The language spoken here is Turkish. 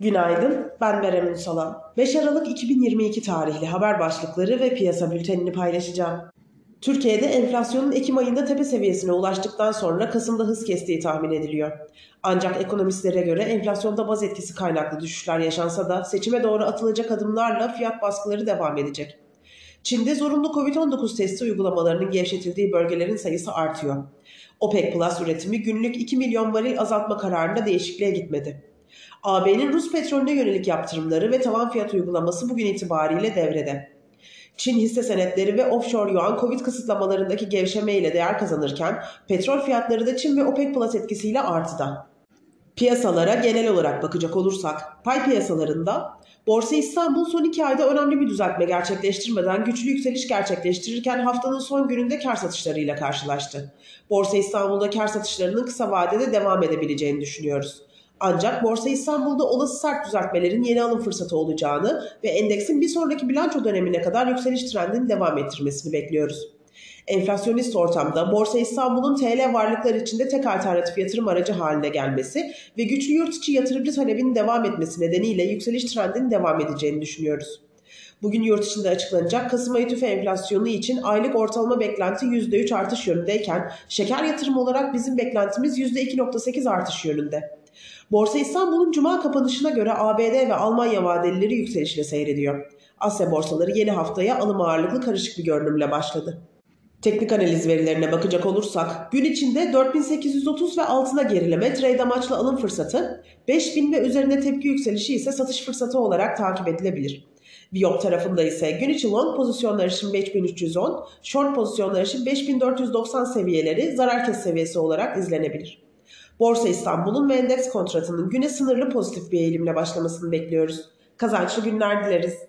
Günaydın, ben Berem Ünsal'a. 5 Aralık 2022 tarihli haber başlıkları ve piyasa bültenini paylaşacağım. Türkiye'de enflasyonun Ekim ayında tepe seviyesine ulaştıktan sonra Kasım'da hız kestiği tahmin ediliyor. Ancak ekonomistlere göre enflasyonda baz etkisi kaynaklı düşüşler yaşansa da seçime doğru atılacak adımlarla fiyat baskıları devam edecek. Çin'de zorunlu Covid-19 testi uygulamalarının gevşetildiği bölgelerin sayısı artıyor. OPEC Plus üretimi günlük 2 milyon varil azaltma kararında değişikliğe gitmedi. AB'nin Rus petrolüne yönelik yaptırımları ve tavan fiyat uygulaması bugün itibariyle devrede. Çin hisse senetleri ve offshore yuan Covid kısıtlamalarındaki gevşeme ile değer kazanırken petrol fiyatları da Çin ve OPEC Plus etkisiyle artıda. Piyasalara genel olarak bakacak olursak, pay piyasalarında Borsa İstanbul son iki ayda önemli bir düzeltme gerçekleştirmeden güçlü yükseliş gerçekleştirirken haftanın son gününde kar satışlarıyla karşılaştı. Borsa İstanbul'da kar satışlarının kısa vadede devam edebileceğini düşünüyoruz. Ancak Borsa İstanbul'da olası sert düzeltmelerin yeni alım fırsatı olacağını ve endeksin bir sonraki bilanço dönemine kadar yükseliş trendini devam ettirmesini bekliyoruz. Enflasyonist ortamda Borsa İstanbul'un TL varlıklar içinde tek alternatif yatırım aracı haline gelmesi ve güçlü yurt içi yatırımcı talebinin devam etmesi nedeniyle yükseliş trendinin devam edeceğini düşünüyoruz. Bugün yurt içinde açıklanacak Kasım ayı tüfe enflasyonu için aylık ortalama beklenti %3 artış yönündeyken şeker yatırımı olarak bizim beklentimiz %2.8 artış yönünde. Borsa İstanbul'un cuma kapanışına göre ABD ve Almanya vadelileri yükselişle seyrediyor. Asya borsaları yeni haftaya alım ağırlıklı karışık bir görünümle başladı. Teknik analiz verilerine bakacak olursak gün içinde 4830 ve altına gerileme trade amaçlı alım fırsatı, 5000 ve üzerine tepki yükselişi ise satış fırsatı olarak takip edilebilir. Viyop tarafında ise gün içi long pozisyonlar için 5310, short pozisyonlar için 5490 seviyeleri zarar kes seviyesi olarak izlenebilir. Borsa İstanbul'un ve endeks kontratının güne sınırlı pozitif bir eğilimle başlamasını bekliyoruz. Kazançlı günler dileriz.